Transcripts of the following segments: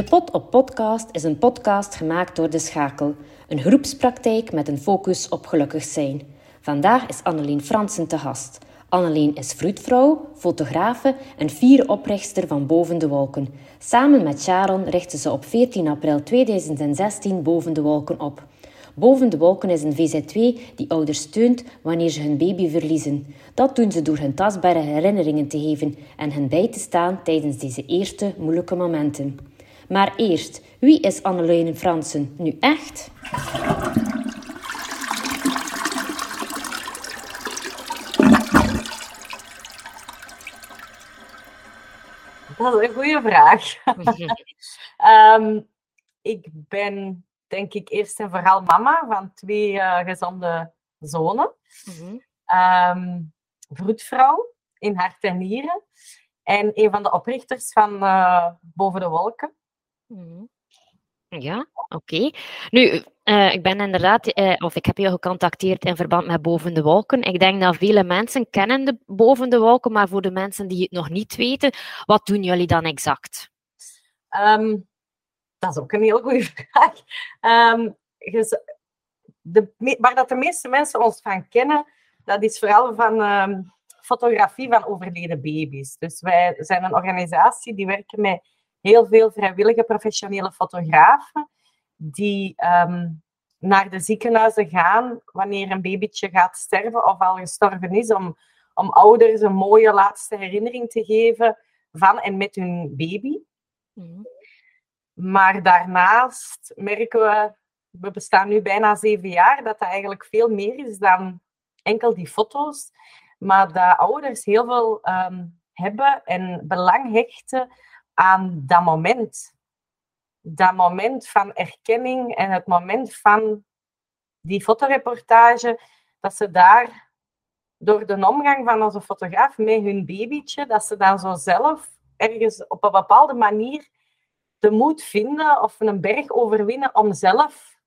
De Pot op Podcast is een podcast gemaakt door De Schakel, een groepspraktijk met een focus op gelukkig zijn. Vandaag is Annelien Fransen te gast. Annelien is vroedvrouw, fotografe en vierde oprichter van Boven de Wolken. Samen met Sharon richtte ze op 14 april 2016 Boven de Wolken op. Boven de Wolken is een VZ2 die ouders steunt wanneer ze hun baby verliezen. Dat doen ze door hun tastbare herinneringen te geven en hen bij te staan tijdens deze eerste moeilijke momenten. Maar eerst, wie is Annelien Fransen nu echt? Dat is een goede vraag. um, ik ben denk ik eerst en vooral mama van twee uh, gezonde zonen. Mm -hmm. vroedvrouw in hart en nieren. En een van de oprichters van uh, Boven de Wolken. Mm Ja, oké. Nu, uh, ik ben inderdaad, uh, of ik heb je gecontacteerd in verband met Boven de Wolken. Ik denk dat vele mensen kennen de Boven de Wolken, maar voor de mensen die het nog niet weten, wat doen jullie dan exact? Um, dat is ook een heel goede vraag. Um, de, waar dat de meeste mensen ons van kennen, dat is vooral van um, fotografie van overleden baby's. Dus wij zijn een organisatie die werken met heel veel vrijwillige professionele fotografen die um, naar de ziekenhuizen gaan wanneer een babytje gaat sterven of al gestorven is, om, om ouders een mooie laatste herinnering te geven van en met hun baby. Mm. Maar daarnaast merken we, we bestaan nu bijna zeven jaar, dat dat eigenlijk veel meer is dan enkel die foto's. Maar dat ouders heel veel um, hebben en belang hechten aan dat moment. Dat moment van erkenning en het moment van die fotoreportage, dat ze daar door de omgang van onze fotograaf met hun babytje, dat ze dan zo zelf ergens op een bepaalde manier de moed vinden of een berg overwinnen om zelf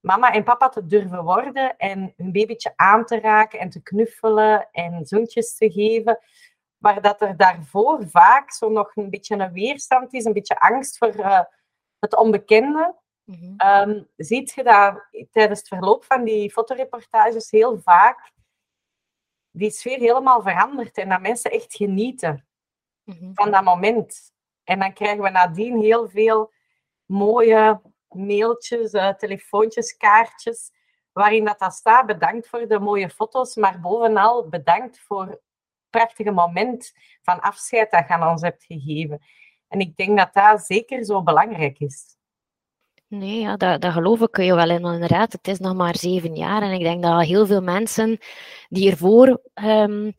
mama en papa te durven worden en hun babytje aan te raken en te knuffelen en zoentjes te geven. Maar dat er daarvoor vaak zo nog een beetje een weerstand is, een beetje angst voor uh, het onbekende. Mm -hmm. um, ziet je dat tijdens het verloop van die fotoreportages heel vaak die sfeer helemaal verandert en dat mensen echt genieten mm -hmm. van dat moment. En dan krijgen we nadien heel veel mooie mailtjes, uh, telefoontjes, kaartjes, waarin dat, dat staat. Bedankt voor de mooie foto's, maar bovenal bedankt voor prachtige moment van afscheid dat je aan ons hebt gegeven. En ik denk dat dat zeker zo belangrijk is. Nee, ja, dat, dat geloof ik je wel inderdaad. Het is nog maar zeven jaar en ik denk dat heel veel mensen die ervoor um,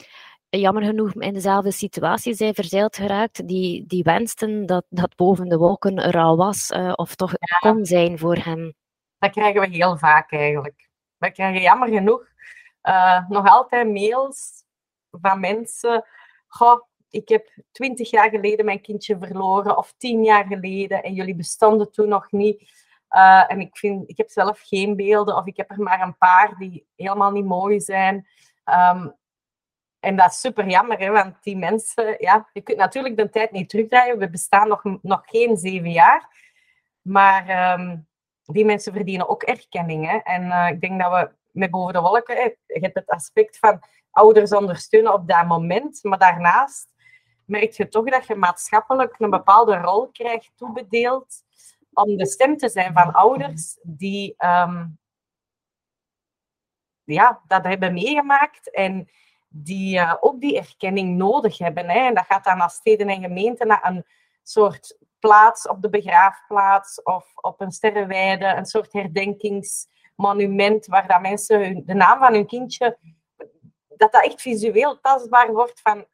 jammer genoeg in dezelfde situatie zijn verzeild geraakt, die, die wensten dat, dat boven de wolken er al was, uh, of toch ja. kon zijn voor hem. Dat krijgen we heel vaak eigenlijk. We krijgen jammer genoeg uh, nog altijd mails van mensen. Goh, ik heb twintig jaar geleden mijn kindje verloren, of tien jaar geleden, en jullie bestonden toen nog niet. Uh, en ik, vind, ik heb zelf geen beelden, of ik heb er maar een paar die helemaal niet mooi zijn. Um, en dat is super jammer, hè, want die mensen, ja, je kunt natuurlijk de tijd niet terugdraaien. We bestaan nog, nog geen zeven jaar. Maar um, die mensen verdienen ook erkenning. Hè. En uh, ik denk dat we met Boven de Wolken, je hebt het aspect van ouders ondersteunen op dat moment. Maar daarnaast merk je toch dat je maatschappelijk een bepaalde rol krijgt toebedeeld om de stem te zijn van ouders die um, ja, dat hebben meegemaakt en die uh, ook die erkenning nodig hebben. Hè. En dat gaat dan naar steden en gemeenten naar een soort plaats op de begraafplaats of op een sterrenweide, een soort herdenkingsmonument waar dat mensen hun, de naam van hun kindje, dat dat echt visueel tastbaar wordt van,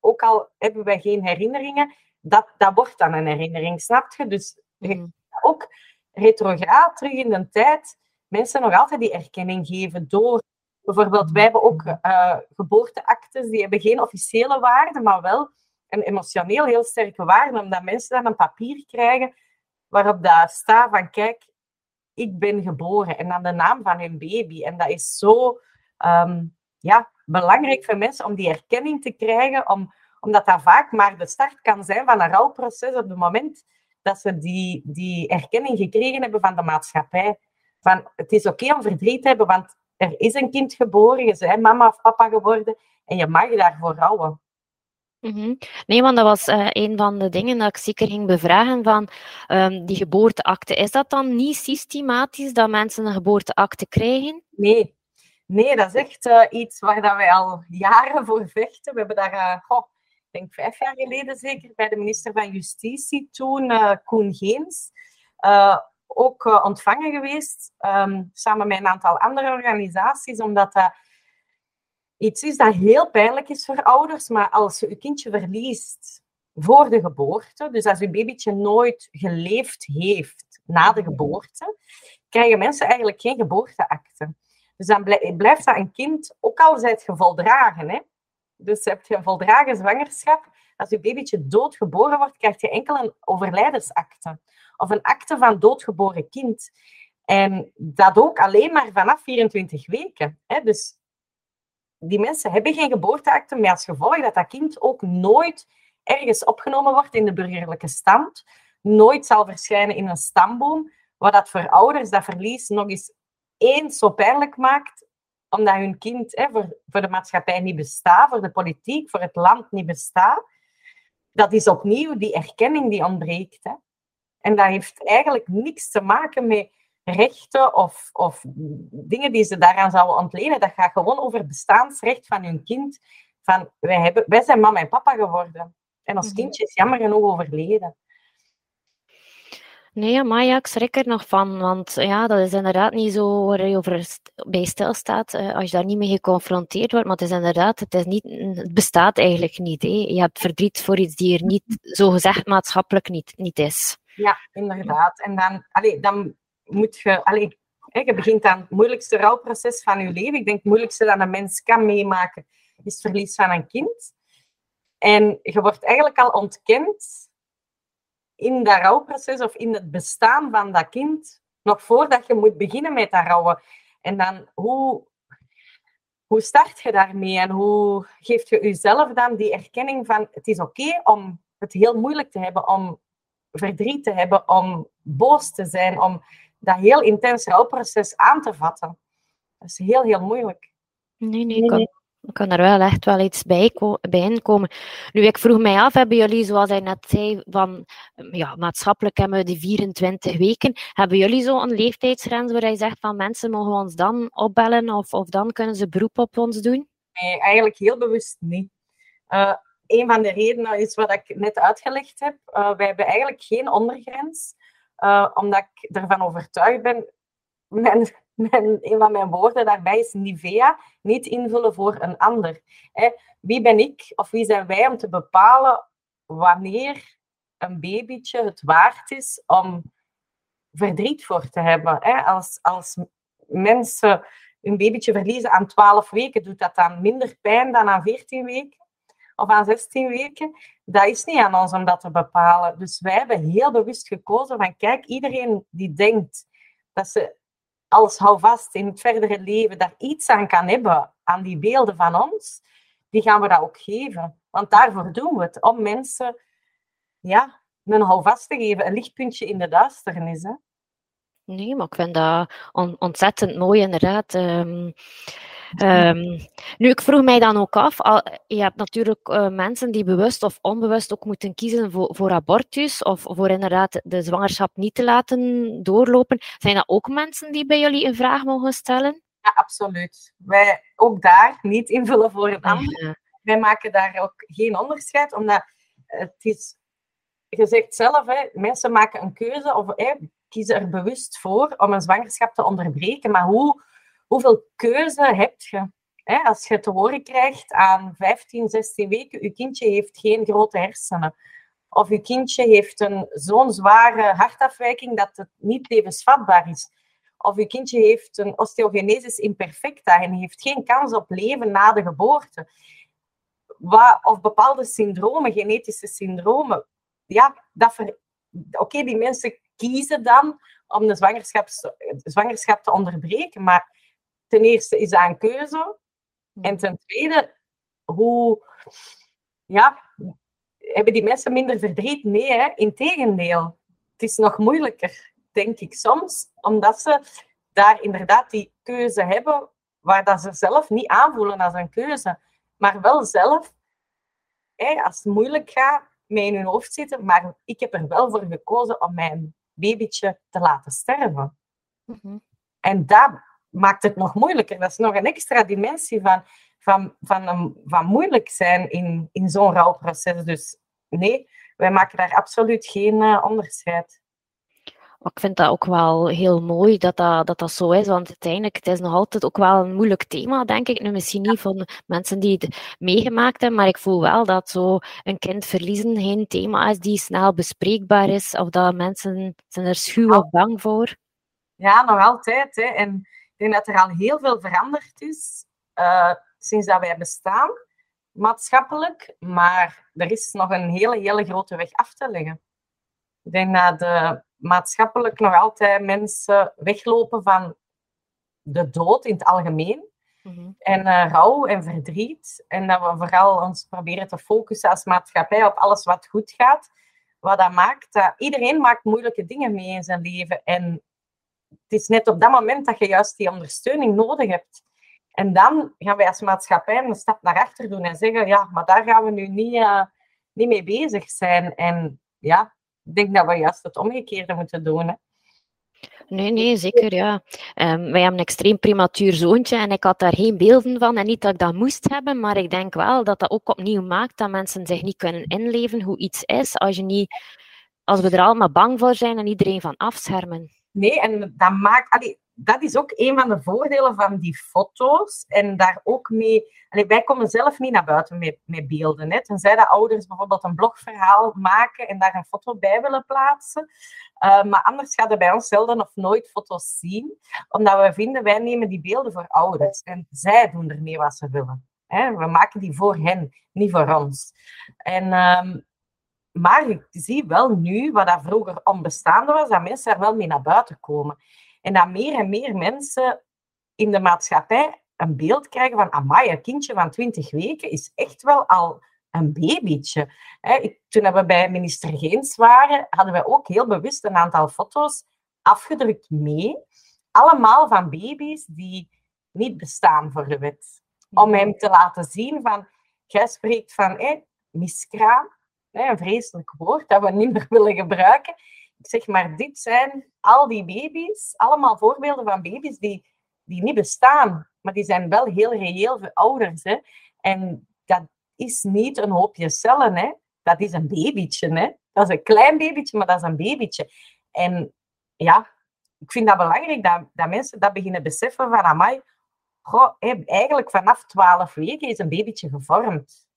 ook al hebben wij geen herinneringen, dat, dat wordt dan een herinnering, snap je? Dus mm. ook retrograad terug in de tijd mensen nog altijd die erkenning geven door Bijvoorbeeld, wij hebben ook uh, geboorteactes, die hebben geen officiële waarde, maar wel een emotioneel heel sterke waarde, omdat mensen dan een papier krijgen waarop dat staat van, kijk, ik ben geboren, en dan de naam van hun baby. En dat is zo um, ja, belangrijk voor mensen om die erkenning te krijgen, om, omdat dat vaak maar de start kan zijn van een rouwproces op het moment dat ze die, die erkenning gekregen hebben van de maatschappij. Van, het is oké om verdriet te hebben, want er is een kind geboren, je bent mama of papa geworden en je mag daarvoor rouwen. Mhm. Nee, want dat was uh, een van de dingen dat ik zeker ging bevragen van um, die geboorteakte. Is dat dan niet systematisch dat mensen een geboorteakte krijgen? Nee, nee dat is echt uh, iets waar dat wij al jaren voor vechten. We hebben daar, uh, goh, ik denk vijf jaar geleden zeker, bij de minister van Justitie toen, Koen Geens, ook ontvangen geweest, um, samen met een aantal andere organisaties, omdat dat iets is dat heel pijnlijk is voor ouders, maar als je je kindje verliest voor de geboorte, dus als je babytje nooit geleefd heeft na de geboorte, krijgen mensen eigenlijk geen geboorteakte. Dus dan blijft dat een kind, ook al zijt je voldragen, hè? dus heb je een voldragen zwangerschap, als je babytje doodgeboren wordt, krijg je enkel een overlijdensakte of een akte van doodgeboren kind. En dat ook alleen maar vanaf 24 weken. Hè? Dus die mensen hebben geen geboorteakte, maar als gevolg dat dat kind ook nooit ergens opgenomen wordt in de burgerlijke stand, nooit zal verschijnen in een stamboom, wat dat voor ouders dat verlies nog eens eens zo pijnlijk maakt, omdat hun kind hè, voor, voor de maatschappij niet bestaat, voor de politiek, voor het land niet bestaat. Dat is opnieuw die erkenning die ontbreekt. Hè. En dat heeft eigenlijk niks te maken met rechten of, of dingen die ze daaraan zouden ontlenen. Dat gaat gewoon over bestaansrecht van hun kind. Van, wij, hebben, wij zijn mama en papa geworden. En ons mhm. kindje is jammer genoeg overleden. Nee, maar ja, ik schrik er nog van, want ja, dat is inderdaad niet zo waar je over bij stilstaat uh, als je daar niet mee geconfronteerd wordt. Maar het is inderdaad, het, is niet, het bestaat eigenlijk niet. Hè. Je hebt verdriet voor iets die er niet, zo gezegd maatschappelijk niet, niet is. Ja, inderdaad. En dan, allee, dan moet je... Allee, je begint aan het moeilijkste rouwproces van je leven. Ik denk het moeilijkste dat een mens kan meemaken, is het verlies van een kind. En je wordt eigenlijk al ontkend in dat rouwproces of in het bestaan van dat kind, nog voordat je moet beginnen met dat rouwen. En dan, hoe, hoe start je daarmee en hoe geeft je jezelf dan die erkenning van het is oké om het heel moeilijk te hebben, om verdriet te hebben, om boos te zijn, om dat heel intens rouwproces aan te vatten. Dat is heel, heel moeilijk. Nee, nee, kan, kan er wel echt wel iets bij, bij komen. Nu, ik vroeg mij af, hebben jullie, zoals hij net zei, van ja, maatschappelijk hebben we die 24 weken. Hebben jullie zo een leeftijdsgrens waar je zegt van mensen mogen ons dan opbellen of, of dan kunnen ze beroep op ons doen? Nee, eigenlijk heel bewust niet. Uh, een van de redenen is wat ik net uitgelegd heb. Uh, wij hebben eigenlijk geen ondergrens. Uh, omdat ik ervan overtuigd ben, mijn, mijn, een van mijn woorden daarbij is Nivea, niet invullen voor een ander. Wie ben ik of wie zijn wij om te bepalen wanneer een babytje het waard is om verdriet voor te hebben? Als, als mensen een babytje verliezen aan 12 weken, doet dat dan minder pijn dan aan 14 weken? of aan 16 weken. Dat is niet aan ons om dat te bepalen. Dus wij hebben heel bewust gekozen van, kijk, iedereen die denkt dat ze als houvast in het verdere leven daar iets aan kan hebben, aan die beelden van ons, die gaan we dat ook geven. Want daarvoor doen we het, om mensen ja, een houvast te geven, een lichtpuntje in de duisternis. Hè. Nee, maar ik vind dat ontzettend mooi, inderdaad. Um, Um, nu, ik vroeg mij dan ook af, al, je hebt natuurlijk uh, mensen die bewust of onbewust ook moeten kiezen voor, voor abortus of voor inderdaad de zwangerschap niet te laten doorlopen. Zijn dat ook mensen die bij jullie een vraag mogen stellen? Ja, absoluut. Wij ook daar niet invullen voor het ander. Wij maken daar ook geen onderscheid, omdat het is, je zegt zelf, hè, mensen maken een keuze of hè, kiezen er bewust voor om een zwangerschap te onderbreken. Maar hoe hoeveel keuze heb je? Hè? Als je te horen krijgt aan 15, 16 weken, je kindje heeft geen grote hersenen. Of je kindje heeft een zo'n zware hartafwijking dat het niet levensvatbaar is. Of je kindje heeft een osteogenesis imperfecta en heeft geen kans op leven na de geboorte. Of bepaalde syndromen, genetische syndromen. Ja, dat Oké, die mensen kiezen dan om de zwangerschap, zwangerschap te onderbreken, maar ten eerste is dat een keuze. En ten tweede, hoe ja, hebben die mensen minder verdriet? Nee, hè? integendeel. is nog moeilijker, denk ik soms, omdat ze daar inderdaad die keuze hebben waar dat ze zelf niet aanvoelen als een keuze, maar wel zelf, hè, als het moeilijk gaat, mee in hun hoofd zitten. Maar ik heb er wel voor gekozen om mijn babytje te laten sterven. Mhm. En dat maakt het nog moeilijker. Dat is nog een extra dimensie van, van, van, van moeilijk zijn in, in zo'n rouwproces. Dus nee, wij maken daar absoluut geen uh, onderscheid. Ik vind dat ook wel heel mooi dat dat, dat dat zo is, want uiteindelijk het is nog altijd ook wel een moeilijk thema, denk ik. Nu misschien niet van mensen die het meegemaakt hebben, maar ik voel wel dat zo een kind verliezen geen thema is die snel bespreekbaar is, of dat mensen zijn er schuw of bang voor. Ja, nog altijd. Hè. En denk dat er al heel veel veranderd is uh, sinds dat wij bestaan, maatschappelijk. Maar er is nog een hele, hele grote weg af te leggen. Ik denk dat de maatschappelijk nog altijd mensen weglopen van de dood in het algemeen. Mhm. En uh, rouw en verdriet. En dat we vooral ons proberen te focussen als maatschappij op alles wat goed gaat. Wat dat maakt dat iedereen maakt moeilijke dingen mee in zijn leven. En het is net op dat moment dat je juist die ondersteuning nodig hebt. En dan gaan wij als maatschappij een stap naar achter doen en zeggen, ja, maar daar gaan we nu niet, uh, niet mee bezig zijn. En ja, ik denk dat we juist het omgekeerde moeten doen. Hè. Nee, nee, zeker, ja. Um, wij hebben een extreem prematuur zoontje en ik had daar geen beelden van en niet dat ik dat moest hebben, maar ik denk wel dat dat ook opnieuw maakt dat mensen zich niet kunnen inleven hoe iets is als, je niet, als we er allemaal bang voor zijn en iedereen van afschermen. Nee, en dat maakt... Dat is ook een van de voordelen van die foto's. En daar ook mee... Wij komen zelf niet naar buiten met, met beelden. Hè. Tenzij de ouders bijvoorbeeld een blogverhaal maken en daar een foto bij willen plaatsen. Uh, maar anders gaan we bij ons zelden of nooit foto's zien. Omdat we vinden, wij nemen die beelden voor ouders. En zij doen ermee wat ze willen. Hè. We maken die voor hen, niet voor ons. En... Um, maar ik zie wel nu, wat dat vroeger onbestaande was, dat mensen er wel mee naar buiten komen. En dat meer en meer mensen in de maatschappij een beeld krijgen van, amai, een kindje van 20 weken is echt wel al een babytje. toen we bij minister Geens waren, hadden we ook heel bewust een aantal foto's afgedrukt mee. Allemaal van baby's die niet bestaan voor de wet. Om hem te laten zien van, jij spreekt van hey, miskraam, een vreselijk woord dat we niet meer willen gebruiken. Ik zeg maar, dit zijn al die baby's, allemaal voorbeelden van baby's die, die niet bestaan, maar die zijn wel heel reëel voor ouders. Hè? En dat is niet een hoopje cellen, hè? dat is een babytje. Hè? Dat is een klein babytje, maar dat is een babytje. En ja, ik vind dat belangrijk dat, dat mensen dat beginnen beseffen van, amai, goh, eigenlijk vanaf 12 weken is een babytje gevormd.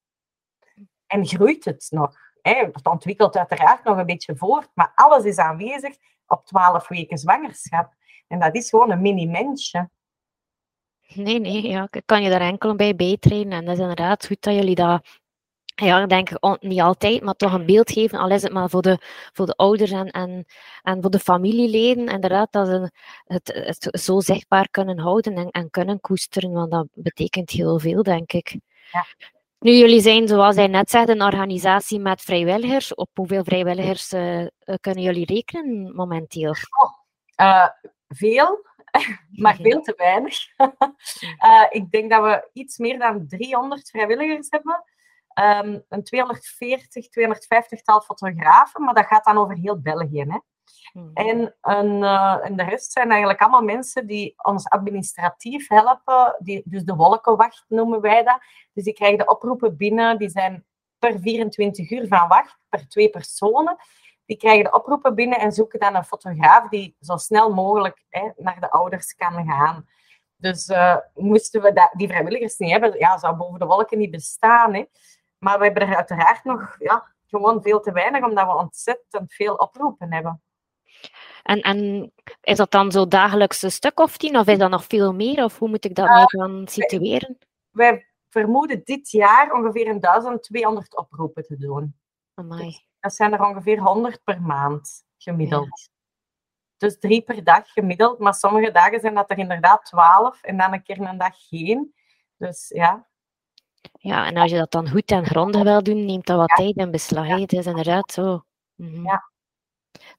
En groeit het nog. Het ontwikkelt uiteraard nog een beetje voort, maar alles is aanwezig op 12 weken zwangerschap. En dat is gewoon een mini-mensje. Nee, nee, ja, ik kan je daar enkel bij bijtrainen. En dat is inderdaad goed dat jullie dat, ja, ik denk niet altijd, maar toch een beeld geven, al is het maar voor de, voor de ouders en, en, en voor de familieleden. Inderdaad, dat ze het, het zo zichtbaar kunnen houden en, en kunnen koesteren, want dat betekent heel veel, denk ik. Ja. Nu, jullie zijn, zoals hij net zei, een organisatie met vrijwilligers. Op hoeveel vrijwilligers uh, kunnen jullie rekenen momenteel? Oh, uh, veel, maar veel te weinig. ik denk dat we iets meer dan 300 vrijwilligers hebben. Um, een 240, 250 tal fotografen, maar dat gaat dan over heel België. Hè? Hmm. En, uh, en de rest zijn eigenlijk allemaal mensen die ons administratief helpen. Die, dus de wolkenwacht noemen wij dat. Dus die krijgen de oproepen binnen. Die zijn per 24 uur van wacht, per twee personen. Die krijgen de oproepen binnen en zoeken dan een fotograaf die zo snel mogelijk hè, naar de ouders kan gaan. Dus uh, moesten we dat, die vrijwilligers niet hebben, ja, zou boven de wolken niet bestaan. Hè. Maar we hebben er uiteraard nog ja, gewoon veel te weinig, omdat we ontzettend veel oproepen hebben. En, en is dat dan zo dagelijks een stuk of tien, of is dat nog veel meer? Of hoe moet ik dat uh, dan situeren? Wij vermoeden dit jaar ongeveer 1200 oproepen te doen. Dus dat zijn er ongeveer 100 per maand gemiddeld. Dus drie per dag gemiddeld, maar sommige dagen zijn dat er inderdaad 12 en dan een keer een dag geen. Dus ja. Ja, en als je dat dan goed en grondig wil doen, neemt dat wat tijd in beslag. Het is inderdaad zo. Mhm. Ja.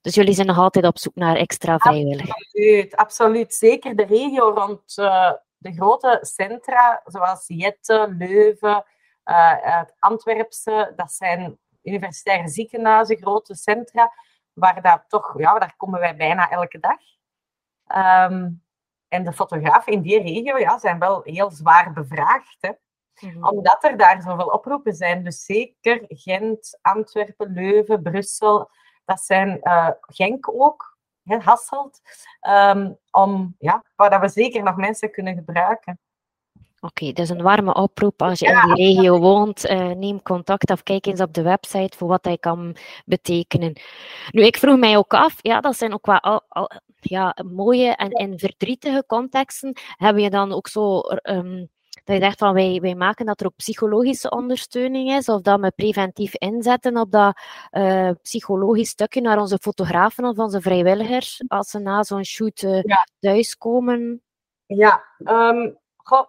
Dus jullie zijn nog altijd op zoek naar extra vrijwilligers? Absoluut, absoluut. Zeker de regio rond uh, de grote centra, zoals Jette, Leuven, uh, het Antwerpse. Dat zijn universitaire ziekenhuizen, grote centra, waar daar toch, ja, daar komen wij bijna elke dag. Um, en de fotografen in die regio ja, zijn wel heel zwaar bevraagd. Hè? Mhm. Omdat er daar zoveel oproepen zijn. Dus zeker Gent, Antwerpen, Leuven, Brussel. Dat zijn uh, Genk ook, hè, Hasselt. Um, om, ja, waar dat we zeker nog mensen kunnen gebruiken. Oké, dus een warme oproep. Als je in die regio woont, uh, neem contact of kijk eens op de website voor wat hij kan betekenen. Nu, ik vroeg mij ook af, ja, dat zijn ook wel al, al, ja, mooie en, en verdrietige contexten. Heb je dan ook zo um, dat je zegt van wij, wij maken dat er ook psychologische ondersteuning is, of dat we preventief inzetten op dat uh, psychologisch stukje naar onze fotografen of onze vrijwilligers, als ze na zo'n shoot uh, ja. thuiskomen? Ja, um, goh,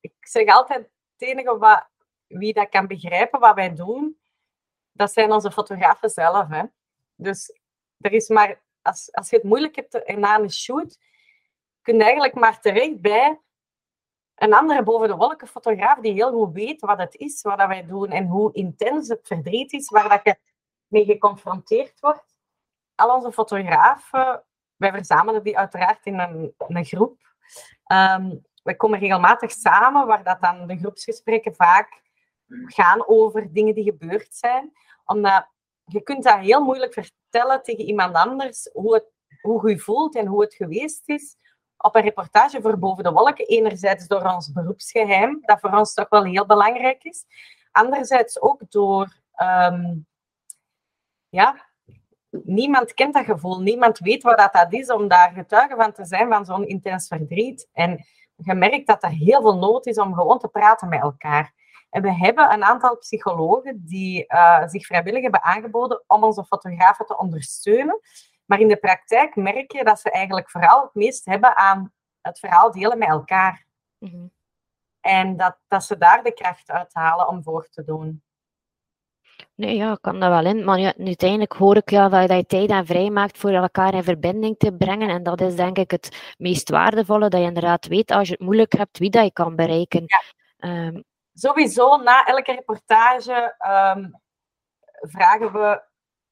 ik zeg altijd, het enige wat, wie dat kan begrijpen wat wij doen, dat zijn onze fotografen zelf. Hè. Dus er is maar, als, als je het moeilijk hebt na een shoot, kun je eigenlijk maar terecht bij een andere boven de wolken fotograaf die heel goed weet wat het is, wat wij doen en hoe intens het verdriet is waar dat je mee geconfronteerd wordt. Al onze fotografen, wij verzamelen die uiteraard in een, een groep. Um, we komen regelmatig samen, waar dat dan de groepsgesprekken vaak gaan over dingen die gebeurd zijn. Omdat je kunt dat heel moeilijk vertellen tegen iemand anders, hoe, het, hoe je voelt en hoe het geweest is op een reportage voor Boven de Wolken. Enerzijds door ons beroepsgeheim, dat voor ons toch wel heel belangrijk is. Anderzijds ook door... Um, ja, niemand kent dat gevoel. Niemand weet wat dat, is om daar getuige van te zijn, van zo'n intens verdriet. En je merkt dat er heel veel nood is om gewoon te praten met elkaar. En we hebben een aantal psychologen die uh, zich vrijwillig hebben aangeboden om onze fotografen te ondersteunen. Maar in de praktijk merk je dat ze eigenlijk vooral het meest hebben aan het verhaal delen met elkaar. Mhm. En dat, dat ze daar de kracht uithalen om voor te doen. Nee, ja, ik kan dat wel in. Maar ja, uiteindelijk hoor ik ja, dat, je tijd en vrij maakt voor elkaar in verbinding te brengen. En dat is denk ik het meest waardevolle, dat je inderdaad weet als je het moeilijk hebt, wie dat je kan bereiken. Ehm, Sowieso, na elke reportage um, vragen we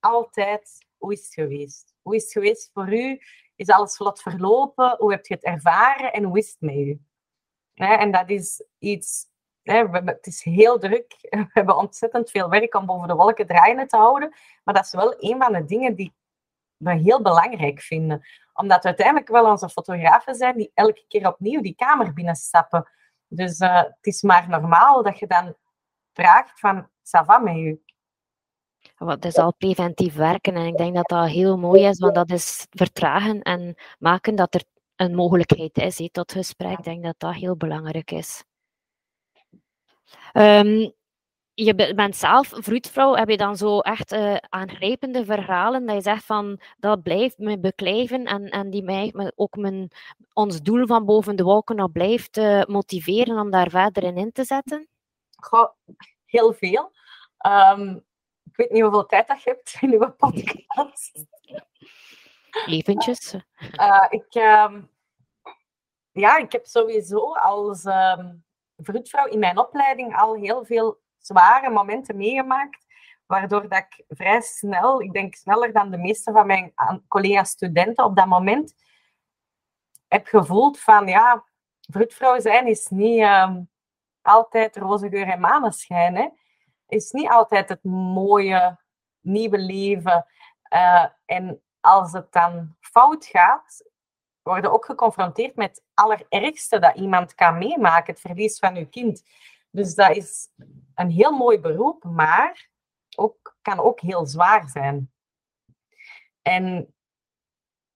altijd, hoe is het geweest? Hoe is het geweest voor u? Is alles vlot verlopen? Hoe heb je het ervaren? En hoe is het met u? en dat is iets het is heel druk. We hebben ontzettend veel werk om boven de wolken draaiende te houden. Maar dat is wel een van de dingen die we heel belangrijk vinden. Omdat uiteindelijk wel onze fotografen zijn die elke keer opnieuw die kamer binnenstappen. Dus uh, het is maar normaal dat je dan vraagt van, ça met u? Wat is al preventief werken en ik denk dat dat heel mooi is, want dat is vertragen en maken dat er een mogelijkheid is tot gesprek. Ik denk dat dat heel belangrijk is. Um, je bent zelf vroedvrouw, heb je dan zo echt uh, aangrijpende verhalen dat je zegt van dat blijft me beklijven en, en die mij ook mijn, ons doel van boven de wolken nog blijft uh, motiveren om daar verder in in te zetten? Goh, heel veel. Ik weet niet hoeveel tijd dat je hebt in uw podcast. Eventjes. Uh, ik, um, ja, ik heb sowieso als um, vroedvrouw in mijn opleiding al heel veel zware momenten meegemaakt, waardoor dat ik vrij snel, ik denk sneller dan de meeste van mijn collega-studenten op dat moment, heb gevoeld van, ja, vroedvrouw zijn is niet uh, altijd roze geur en maneschijn. Hè. Is niet altijd het mooie, nieuwe leven. Uh, en als het dan fout gaat, worden ook geconfronteerd met het allerergste dat iemand kan meemaken, het verlies van uw kind. Dus dat is een heel mooi beroep, maar ook, kan ook heel zwaar zijn. En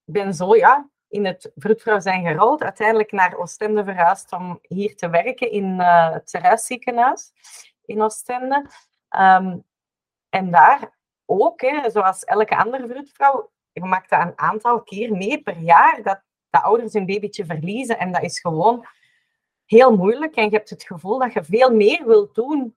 ik ben zo ja, in het vroedvrouw zijn gerold, uiteindelijk naar Oostende verhuisd om hier te werken in uh, het Terhuisziekenhuis in Oostende. Ehm, en daar ook, hè, zoals elke andere vroedvrouw, ik maakte een aantal keer mee per jaar dat dat ouders een babytje verliezen. En dat is gewoon heel moeilijk. En je hebt het gevoel dat je veel meer wilt doen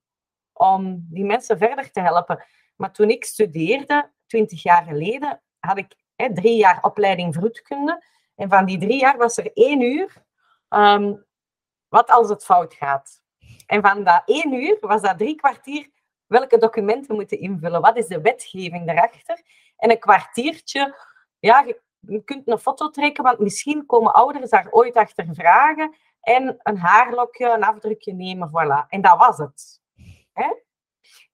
om die mensen verder te helpen. Maar toen ik studeerde, twintig jaar geleden, had ik drie jaar opleiding vroedkunde. En van die drie jaar was er één uur, ehm, wat als het fout gaat. En van dat één uur was dat drie kwartier welke documenten moeten invullen. Wat is de wetgeving daarachter? En een kwartiertje, ja, je kunt een foto trekken, want misschien komen ouders daar ooit achter vragen. En een haarlokje, een afdrukje nemen, voilà. En dat was het. Hè?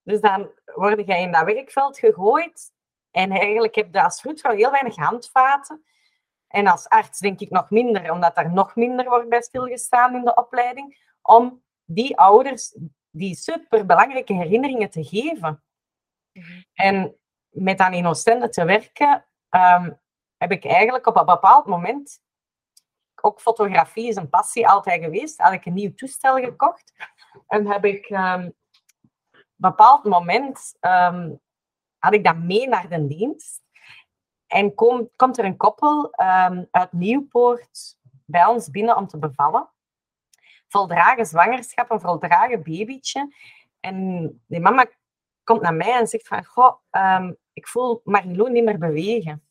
Dus dan word je in dat werkveld gegooid. En eigenlijk heb je als vroedvrouw heel weinig handvaten. En als arts denk ik nog minder, omdat er nog minder wordt bij stilgestaan in de opleiding. Om die ouders die superbelangrijke herinneringen te geven. Mhm. En met dan in Oostende te werken, ehm, heb ik eigenlijk op een bepaald moment, ook fotografie is een passie altijd geweest, had ik een nieuw toestel gekocht. En heb ik um, een bepaald moment, um, had ik dat mee naar de dienst. En kom, komt er een koppel uit Nieuwpoort bij ons binnen om te bevallen voldragen zwangerschap, een voldragen babytje. En die mama komt naar mij en zegt van, goh, um, ik voel Marilou niet meer bewegen.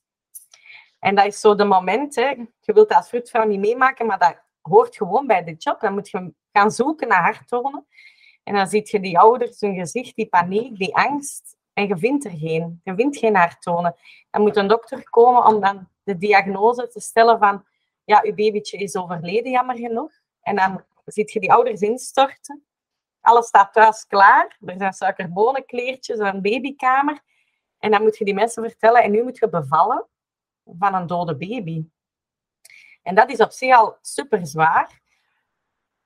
En dat is zo de moment, hè. je wilt dat als vroedvrouw niet meemaken, maar dat hoort gewoon bij de job. Dan moet je gaan zoeken naar harttonen. En dan zie je die ouders, hun gezicht, die paniek, die angst. En je vindt er geen. Je vindt geen harttonen. Dan moet een dokter komen om dan de diagnose te stellen van, ja, uw babytje is overleden, jammer genoeg. En dan ziet je die ouders instorten. Alles staat thuis klaar. Er zijn suikerbonnenkleertjes, een babykamer. En dan moet je die mensen vertellen, en nu moet je bevallen van een dode baby. En dat is op zich al super zwaar.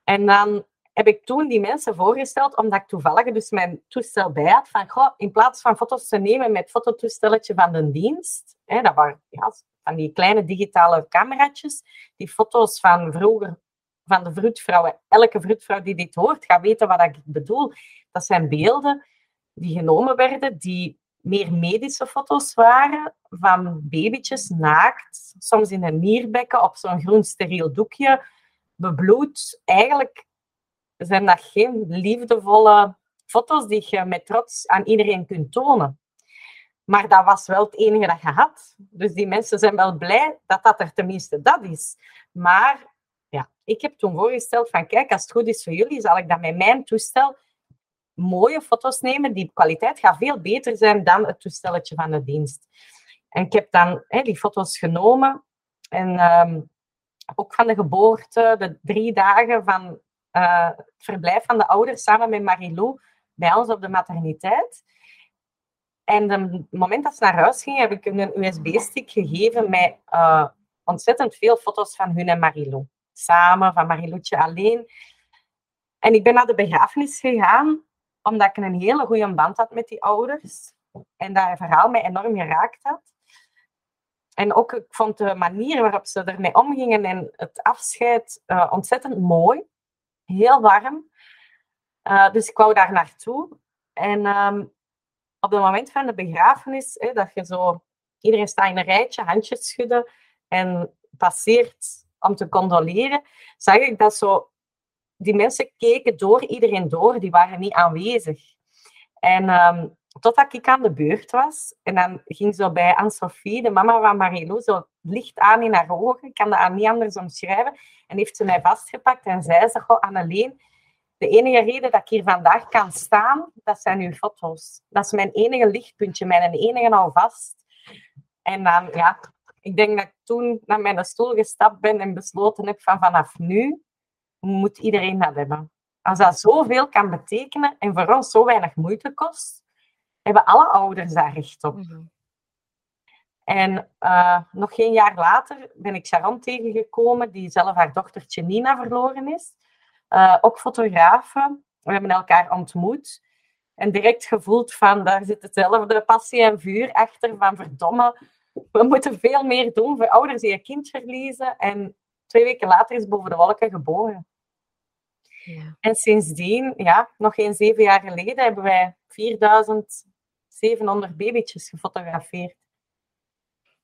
En dan heb ik toen die mensen voorgesteld, omdat ik toevallig dus mijn toestel bij had, van goh, in plaats van foto's te nemen met fototoestelletje van de dienst, hè, dat waren ja, van die kleine digitale cameraatjes, die foto's van vroeger van de vroedvrouwen. Elke vroedvrouw die dit hoort, gaat weten wat ik bedoel. Dat zijn beelden die genomen werden, die meer medische foto's waren van babytjes naakt, soms in een nierbekken op zo'n groen steriel doekje, bebloed. Eigenlijk zijn dat geen liefdevolle foto's die je met trots aan iedereen kunt tonen. Maar dat was wel het enige dat je had. Dus die mensen zijn wel blij dat dat er tenminste dat is. Maar ja, ik heb toen voorgesteld van kijk, als het goed is voor jullie, zal ik dan met mijn toestel mooie foto's nemen. Die kwaliteit gaat veel beter zijn dan het toestelletje van de dienst. En ik heb dan die foto's genomen en ehm, ook van de geboorte, de drie dagen van uh, het verblijf van de ouders samen met Marilou bij ons op de materniteit. En het moment dat ze naar huis gingen, heb ik een USB-stick gegeven met uh, ontzettend veel foto's van hun en Marilou samen, van Mariloetje alleen. En ik ben naar de begrafenis gegaan, omdat ik een hele goede band had met die ouders. En dat verhaal mij enorm geraakt had. En ook, ik vond de manier waarop ze ermee omgingen en het afscheid uh, ontzettend mooi. Heel warm. Uh, dus ik wou daar naartoe. En um, op het moment van de begrafenis, hè, dat je zo... Iedereen staat in een rijtje, handjes schudden en passeert om te condoleren, zag ik dat zo... Die mensen keken door iedereen door, die waren niet aanwezig. En um, totdat ik aan de beurt was, en dan ging zo bij Anne-Sophie, de mama van Marilou, zo licht aan in haar ogen, ik kan dat niet anders omschrijven, en heeft ze mij vastgepakt en zei ze, goh, Anneleen, de enige reden dat ik hier vandaag kan staan, dat zijn uw foto's. Dat is mijn enige lichtpuntje, mijn enige alvast. En dan, ja, ik denk dat toen naar mijn stoel gestapt ben en besloten heb van vanaf nu moet iedereen dat hebben. Als dat zoveel kan betekenen en voor ons zo weinig moeite kost, hebben alle ouders daar recht op. Mhm. En uh, nog geen jaar later ben ik Sharon tegengekomen, die zelf haar dochtertje Nina verloren is. Uh, ook fotografen. We hebben elkaar ontmoet. En direct gevoeld van, daar zit hetzelfde passie en vuur achter. Van verdomme, we moeten veel meer doen voor ouders die een kind verliezen. En twee weken later is boven de wolken geboren. Ja. En sindsdien, ja, nog geen zeven jaar geleden, hebben wij 4700 babytjes gefotografeerd.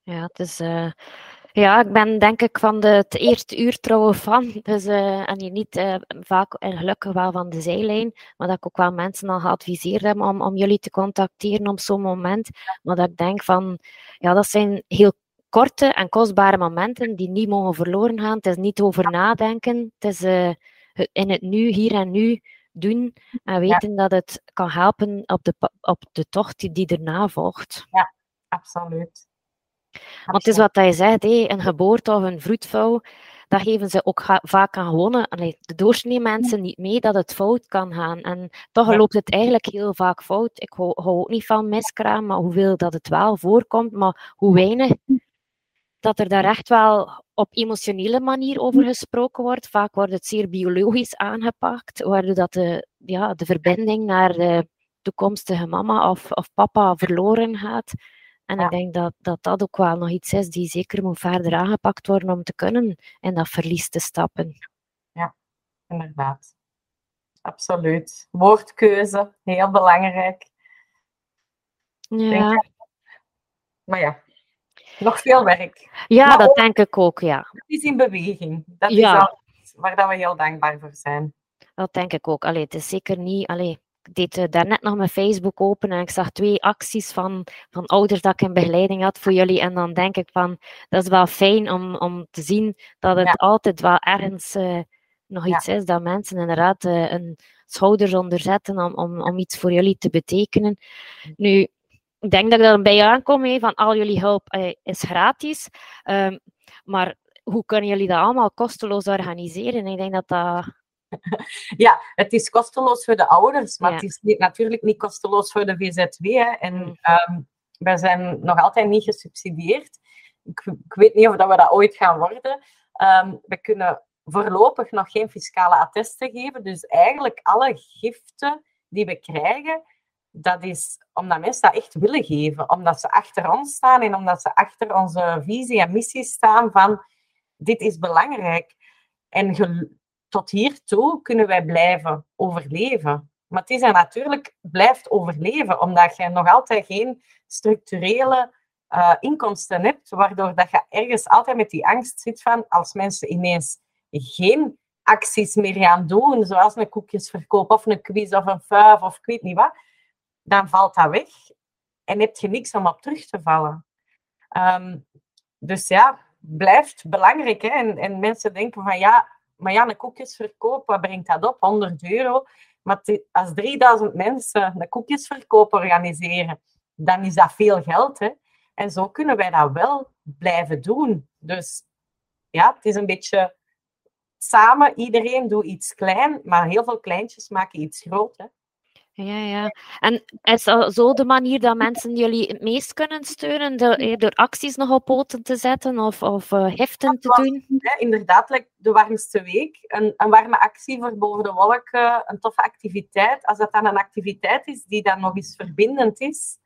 Ja, het is, uh, Ja, ik ben denk ik van de, het eerste uur trouwe fan. Dus, uh, en je niet uh, vaak en gelukkig wel van de zijlijn, maar dat ik ook wel mensen al geadviseerd heb om, om jullie te contacteren op zo'n moment. Maar dat ik denk van, ja, dat zijn heel korte en kostbare momenten die niet mogen verloren gaan. Het is niet over nadenken, het is uh, in het nu, hier en nu doen en weten ja. dat het kan helpen op de, op de tocht die, die erna volgt. Ja, absoluut. Want het is wat hij zegt, hé, een geboorte of een vroedvouw, dat geven ze ook vaak aan gewonnen. Allee, de doorsnee mensen niet mee dat het fout kan gaan. En toch ja. loopt het eigenlijk heel vaak fout. Ik hou, hou ook niet van miskraam, maar hoeveel dat het wel voorkomt, maar hoe weinig dat er daar echt wel op emotionele manier over gesproken wordt. Vaak wordt het zeer biologisch aangepakt, waardoor dat de, ja, de verbinding naar de toekomstige mama of, of papa verloren gaat. En ja. ik denk dat, dat dat ook wel nog iets is die zeker moet verder aangepakt worden om te kunnen in dat verlies te stappen. Ja, inderdaad. Absoluut. Woordkeuze, heel belangrijk. Ja. Maar ja, nog veel werk. Ja, maar dat ook, denk ik ook, ja. Het is in beweging. Dat ja. is waar dat we heel dankbaar voor zijn. Dat denk ik ook. Allee, het is zeker niet... Allee, deed uh, daarnet nog mijn Facebook open en ik zag twee acties van, van ouders dat ik in begeleiding had voor jullie. En dan denk ik van, dat is wel fijn om, om te zien dat het ja. altijd wel ergens uh, nog iets ja. is, dat mensen inderdaad uh, een schouders onderzetten om, om, om iets voor jullie te betekenen. Nu, ik denk dat ik er bij aankom he, van al jullie hulp eh, is gratis. Um, maar hoe kunnen jullie dat allemaal kosteloos organiseren? Ik denk dat dat... Ja, het is kosteloos voor de ouders, maar ja. het is niet, natuurlijk niet kosteloos voor de VZW. Hè. En um, wij zijn nog altijd niet gesubsidieerd. Ik, ik, weet niet of dat we dat ooit gaan worden. Um, we kunnen voorlopig nog geen fiscale attesten geven. Dus eigenlijk alle giften die we krijgen, dat is omdat mensen dat echt willen geven. Omdat ze achter ons staan en omdat ze achter onze visie en missie staan van dit is belangrijk. En tot hiertoe kunnen wij blijven overleven. Maar het is natuurlijk blijft overleven, omdat je nog altijd geen structurele uh, inkomsten hebt, waardoor dat je ergens altijd met die angst zit van als mensen ineens geen acties meer gaan doen, zoals een koekjesverkoop of een quiz of een vuif of ik weet niet wat, dan valt dat weg en heb je niks om op terug te vallen. Um, dus ja, blijft belangrijk. Hè? En, en mensen denken van ja, maar ja, een koekjesverkoop, wat brengt dat op? 100 euro. Maar als 3000 mensen een koekjesverkoop organiseren, dan is dat veel geld. Hè? En zo kunnen wij dat wel blijven doen. Dus ja, het is een beetje samen, iedereen doet iets klein, maar heel veel kleintjes maken iets groot. Hè? Ja, ja. En is zo de manier dat mensen jullie het meest kunnen steunen? De, door acties nog op poten te zetten of, of uh, heften te doen? Hè, inderdaad, de warmste week. Een, een warme actie voor boven de wolken, een toffe activiteit. Als dat dan een activiteit is die dan nog eens verbindend is,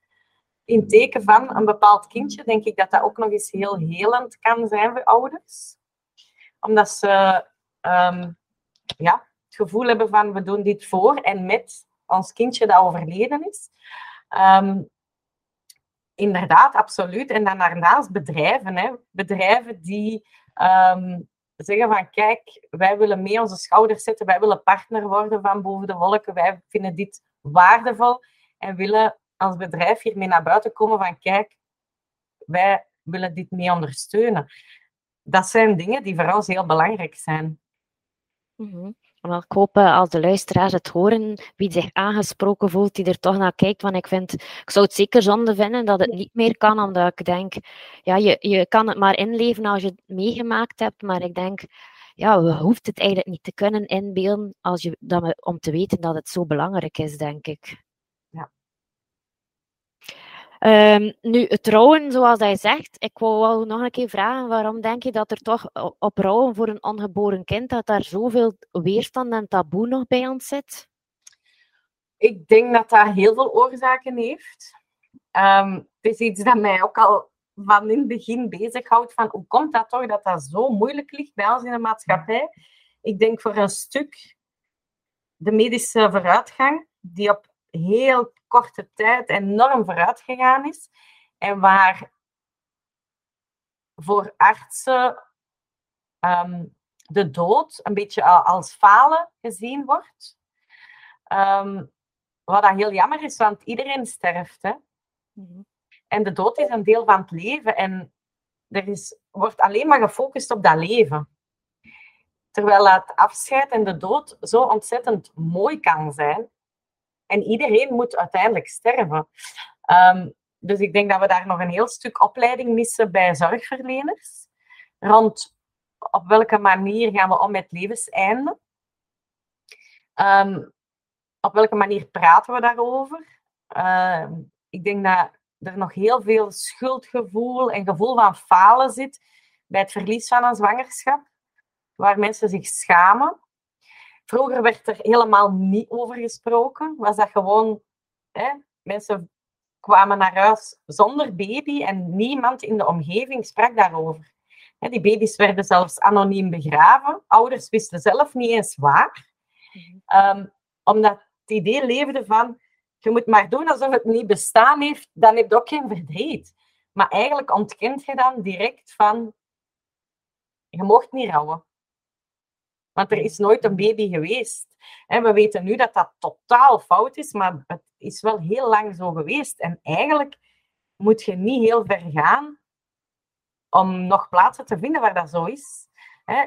in teken van een bepaald kindje, denk ik dat dat ook nog eens heel helend kan zijn voor ouders. Omdat ze um, ja, het gevoel hebben van we doen dit voor en met ons kindje dat overleden is. Um, inderdaad, absoluut. En dan daarnaast bedrijven. Hè. Bedrijven die um, zeggen van kijk, wij willen mee onze schouders zetten, wij willen partner worden van Boven de Wolken, wij vinden dit waardevol en willen als bedrijf hiermee naar buiten komen van kijk, wij willen dit mee ondersteunen. Dat zijn dingen die voor ons heel belangrijk zijn. -hmm. Ik hoop uh, als de luisteraars het horen, wie zich aangesproken voelt, die er toch naar kijkt. Want ik vind, ik zou het zeker zonde vinden dat het niet meer kan, omdat ik denk, ja, je, je kan het maar inleven als je het meegemaakt hebt. Maar ik denk, ja, we hoeft het eigenlijk niet te kunnen inbeelden als je, dat we, om te weten dat het zo belangrijk is, denk ik. Um, nu, het rouwen, zoals hij zegt, ik wou wel nog een keer vragen, waarom denk je dat er toch op rouwen voor een ongeboren kind, dat daar zoveel weerstand en taboe nog bij ons zit? Ik denk dat dat heel veel oorzaken heeft. Um, het is iets dat mij ook al van in het begin bezighoudt, van hoe komt dat toch dat dat zo moeilijk ligt bij ons in de maatschappij? Ik denk voor een stuk de medische vooruitgang, die op heel korte tijd enorm vooruit gegaan is. En waar voor artsen ehm, de dood een beetje als falen gezien wordt. Um, wat dat heel jammer is, want iedereen sterft. Hè? Mhm. En de dood is een deel van het leven. En er is, wordt alleen maar gefocust op dat leven. Terwijl het afscheid en de dood zo ontzettend mooi kan zijn. En iedereen moet uiteindelijk sterven. Um, dus ik denk dat we daar nog een heel stuk opleiding missen bij zorgverleners. Rond op welke manier gaan we om met levenseinde. Um, op welke manier praten we daarover? Uh, ik denk dat er nog heel veel schuldgevoel en gevoel van falen zit bij het verlies van een zwangerschap, waar mensen zich schamen. Vroeger werd er helemaal niet over gesproken. Was dat gewoon, hè, mensen kwamen naar huis zonder baby en niemand in de omgeving sprak daarover. Die baby's werden zelfs anoniem begraven. Ouders wisten zelf niet eens waar. Um, omdat het idee leefde van, je moet maar doen alsof het niet bestaan heeft, dan heb je ook geen verdriet. Maar eigenlijk ontkent je dan direct van, je mocht niet rouwen. Want er is nooit een baby geweest. En we weten nu dat dat totaal fout is, maar het is wel heel lang zo geweest. En eigenlijk moet je niet heel ver gaan om nog plaatsen te vinden waar dat zo is.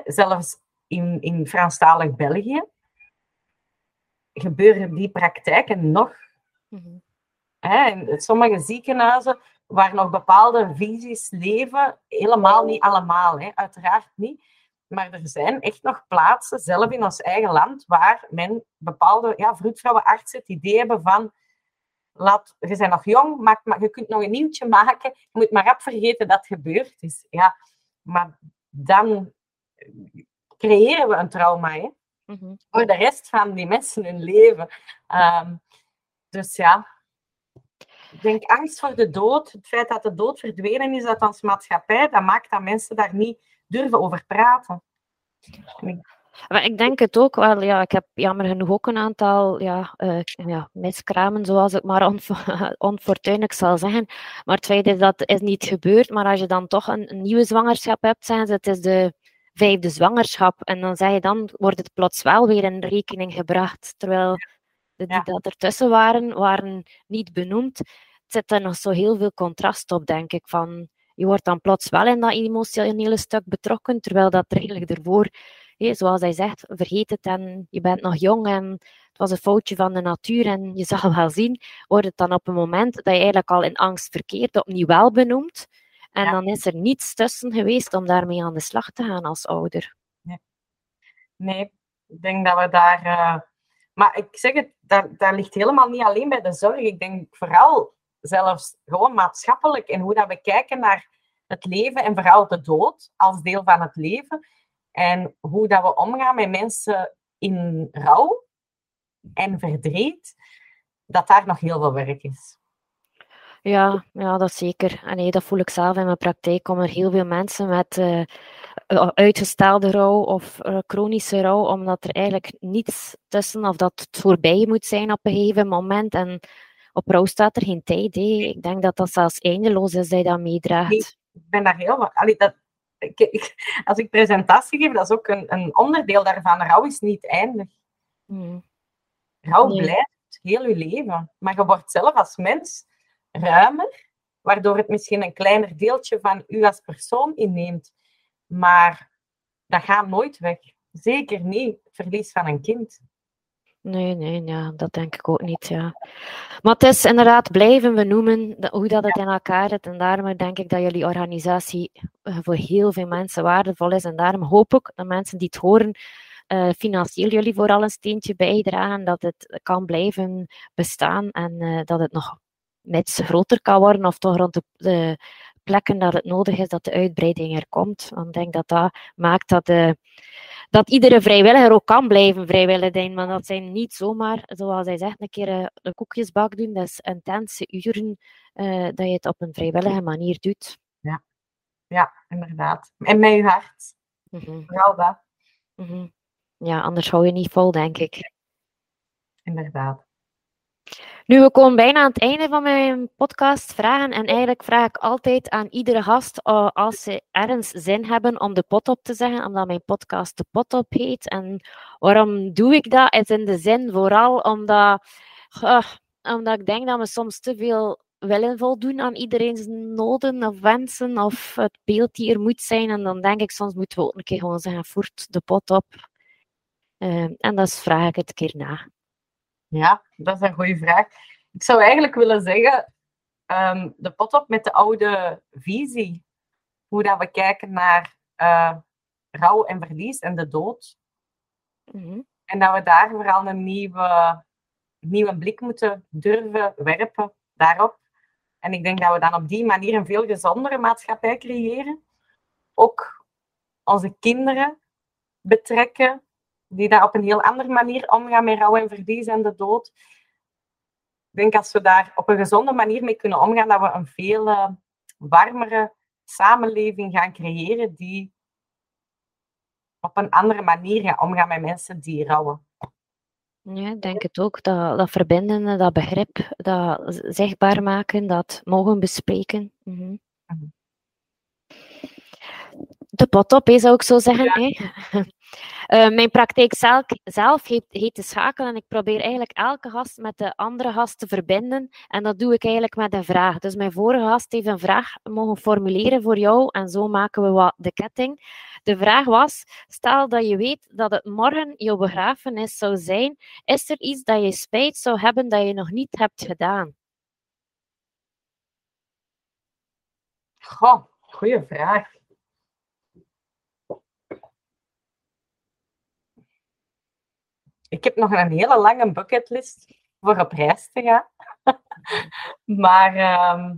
Zelfs in, in Franstalig België gebeuren die praktijken nog. Mm in sommige ziekenhuizen waar nog bepaalde visies leven, helemaal niet allemaal, hè, uiteraard niet. Maar er zijn echt nog plaatsen, zelf in ons eigen land, waar men bepaalde ja, vroedvrouwenartsen het idee hebben van laat, je bent nog jong, maak, maar je kunt nog een nieuwtje maken, je moet maar rap vergeten dat het gebeurd is. Ja, maar dan creëren we een trauma. Hè? Mhm. Voor de rest van die mensen hun leven. Ehm, dus ja, ik denk angst voor de dood, het feit dat de dood verdwenen is uit onze maatschappij, dat maakt dat mensen daar niet durven over praten. Maar ik denk het ook wel. Ja, ik heb jammer genoeg ook een aantal ja, uh, ja, miskramen, zoals ik maar onfortuinlijk zal zeggen. Maar het feit is dat is niet gebeurd. Maar als je dan toch een, een nieuwe zwangerschap hebt, zijn ze, het is de vijfde zwangerschap. En dan zeg je, dan wordt het plots wel weer in rekening gebracht. Terwijl de die dat ertussen waren, waren niet benoemd. Het zit er nog zo heel veel contrast op, denk ik. Van, je wordt dan plots wel in dat emotionele stuk betrokken, terwijl dat er eigenlijk ervoor, zoals hij zegt, vergeet het en je bent nog jong en het was een foutje van de natuur en je zal wel zien, wordt het dan op een moment dat je eigenlijk al in angst verkeert, opnieuw wel benoemd. En dan is er niets tussen geweest om daarmee aan de slag te gaan als ouder. Nee, nee ik denk dat we daar. Uh... Maar ik zeg het, dat, dat ligt helemaal niet alleen bij de zorg. Ik denk vooral zelfs gewoon maatschappelijk en hoe dat we kijken naar het leven en vooral de dood als deel van het leven. En hoe dat we omgaan met mensen in rouw en verdriet, dat daar nog heel veel werk is. Ja, ja, dat zeker. En nee, dat voel ik zelf in mijn praktijk. Komen er heel veel mensen met uh, uitgestelde rouw of uh, chronische rouw, omdat er eigenlijk niets tussen of dat het voorbij moet zijn op een gegeven moment. En op rouw staat er geen tijd. Hé. Ik denk dat dat zelfs eindeloos is dat je dat meedraagt. Nee, ik ben daar heel Allee, dat, ik, als ik presentatie geef, dat is ook een, een onderdeel daarvan. Rouw is niet eindig. Hmm. Rouw blijft heel je leven. Maar je wordt zelf als mens ruimer, waardoor het misschien een kleiner deeltje van u als persoon inneemt. Maar dat gaat nooit weg. Zeker niet het verlies van een kind. Nee, nee, ja, dat denk ik ook niet. Ja. Maar het is inderdaad blijven we noemen hoe dat het in elkaar zit. En daarom denk ik dat jullie organisatie eh, voor heel veel mensen waardevol is. En daarom hoop ik dat mensen die het horen, uh, financieel jullie vooral een steentje bijdragen. Dat het kan blijven bestaan en uh, dat het nog net groter kan worden. Of toch rond de, de, plekken dat het nodig is dat de uitbreiding er komt. Want ik denk dat dat maakt dat de dat iedere vrijwilliger ook kan blijven vrijwillig zijn. Maar dat zijn niet zomaar, zoals hij zegt, een keer eh, een koekjesbak doen. Dat is intense uren uh, dat je het op een vrijwillige manier doet. Ja, ja inderdaad. En met je hart. Mm Vooral dat. Mm Ja, anders hou je niet vol, denk ik. Inderdaad. Nu, we komen bijna aan het einde van mijn podcast vragen. En eigenlijk vraag ik altijd aan iedere gast uh, als ze ergens zin hebben om de pot op te zeggen, omdat mijn podcast de pot op heet. En waarom doe ik dat? Is in de zin vooral omdat, omdat ik denk dat we soms te veel willen voldoen aan iedereen's noden of wensen of het beeld die er moet zijn. En dan denk ik, soms moeten we ook een keer gewoon zeggen, voert de pot op. Uh, en dat vraag ik het keer na. Ja, dat is een goede vraag. Ik zou eigenlijk willen zeggen, um, de pot op met de oude visie. Hoe dat we kijken naar uh, rouw en verlies en de dood. Mm -hmm. En dat we daar vooral een nieuwe, nieuwe blik moeten durven werpen daarop. En ik denk dat we dan op die manier een veel gezondere maatschappij creëren. Ook onze kinderen betrekken die daar op een heel andere manier omgaan met rouw en verlies en de dood. Ik denk als we daar op een gezonde manier mee kunnen omgaan, dat we een veel uh, warmere samenleving gaan creëren die op een andere manier gaat omgaan met mensen die rouwen. Ja, ik denk het ook. Dat, dat verbinden, dat begrip, dat zichtbaar maken, dat mogen bespreken. Mm -hmm. Mm -hmm. De pot op, zou ik zo zeggen. Ja. Uh, mijn praktijk zelf, zelf heet, heet de schakel en ik probeer eigenlijk elke gast met de andere gast te verbinden. En dat doe ik eigenlijk met een vraag. Dus mijn vorige gast heeft een vraag mogen formuleren voor jou en zo maken we wat de ketting. De vraag was, stel dat je weet dat het morgen jouw begrafenis zou zijn, is er iets dat je spijt zou hebben dat je nog niet hebt gedaan? Goh, goede vraag. Ik heb nog een hele lange bucketlist voor op reis te gaan. maar uh,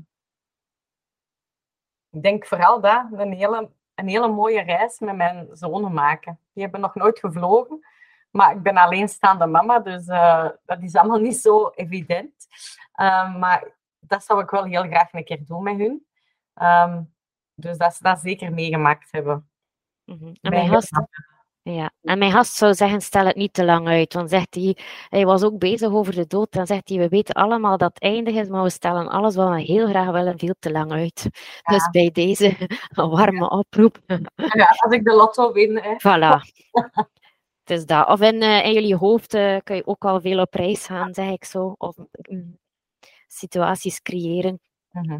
ik denk vooral dat, een hele, een hele mooie reis met mijn zonen maken. Die hebben nog nooit gevlogen, maar ik ben alleenstaande mama, dus uh, dat is allemaal niet zo evident. Uh, maar dat zou ik wel heel graag een keer doen met hun. Um, dus dat ze dat zeker meegemaakt hebben. Mm -hmm. En mijn gast, ja, en mijn gast zou zeggen, stel het niet te lang uit. Want zegt hij, hij was ook bezig over de dood. Dan zegt hij, we weten allemaal dat het eindig is, maar we stellen alles wat we heel graag willen veel te lang uit. Ja. Dus bij deze een warme oproep. Ja, als ik de lotto win. Hè. Voilà. het is dat. Of in, uh, in jullie hoofd uh, kun je ook al veel op reis gaan, zeg ik zo. Of um, situaties creëren. -huh.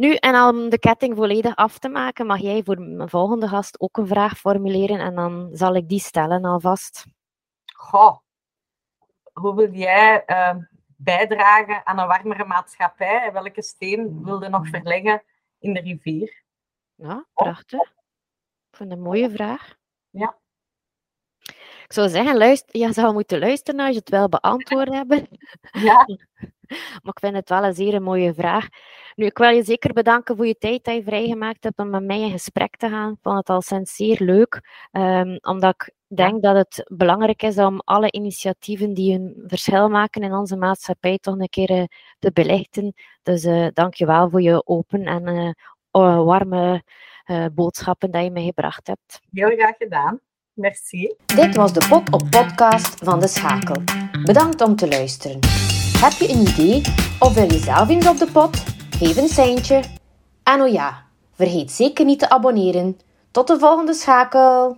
Nu, en om de ketting volledig af te maken, mag jij voor mijn volgende gast ook een vraag formuleren en dan zal ik die stellen alvast. Goh, hoe wil jij uh, bijdragen aan een warmere maatschappij? Welke steen wil je nog verleggen in de rivier? Ja, prachtig. Ik vind het een mooie vraag. Ja. Ik zou zeggen, luister, je zou moeten luisteren als je het wel beantwoord hebben. Ja. maar ik vind het wel een zeer mooie vraag. Nu, ik wil je zeker bedanken voor je tijd dat je vrijgemaakt hebt om met mij in gesprek te gaan. Ik vond het al sinds zeer leuk, um, omdat ik denk dat het belangrijk is om alle initiatieven die een verschil maken in onze maatschappij toch een keer uh, te belichten. Dus uh, dank je wel voor je open en uh, warme boodschappen dat je mij gebracht hebt. Heel graag gedaan. Merci. Dit was de Pot op Podcast van De Schakel. Bedankt om te luisteren. Heb je een idee of wil je zelf eens op de pot? Geef een seintje. En oh ja, vergeet zeker niet te abonneren. Tot de volgende schakel.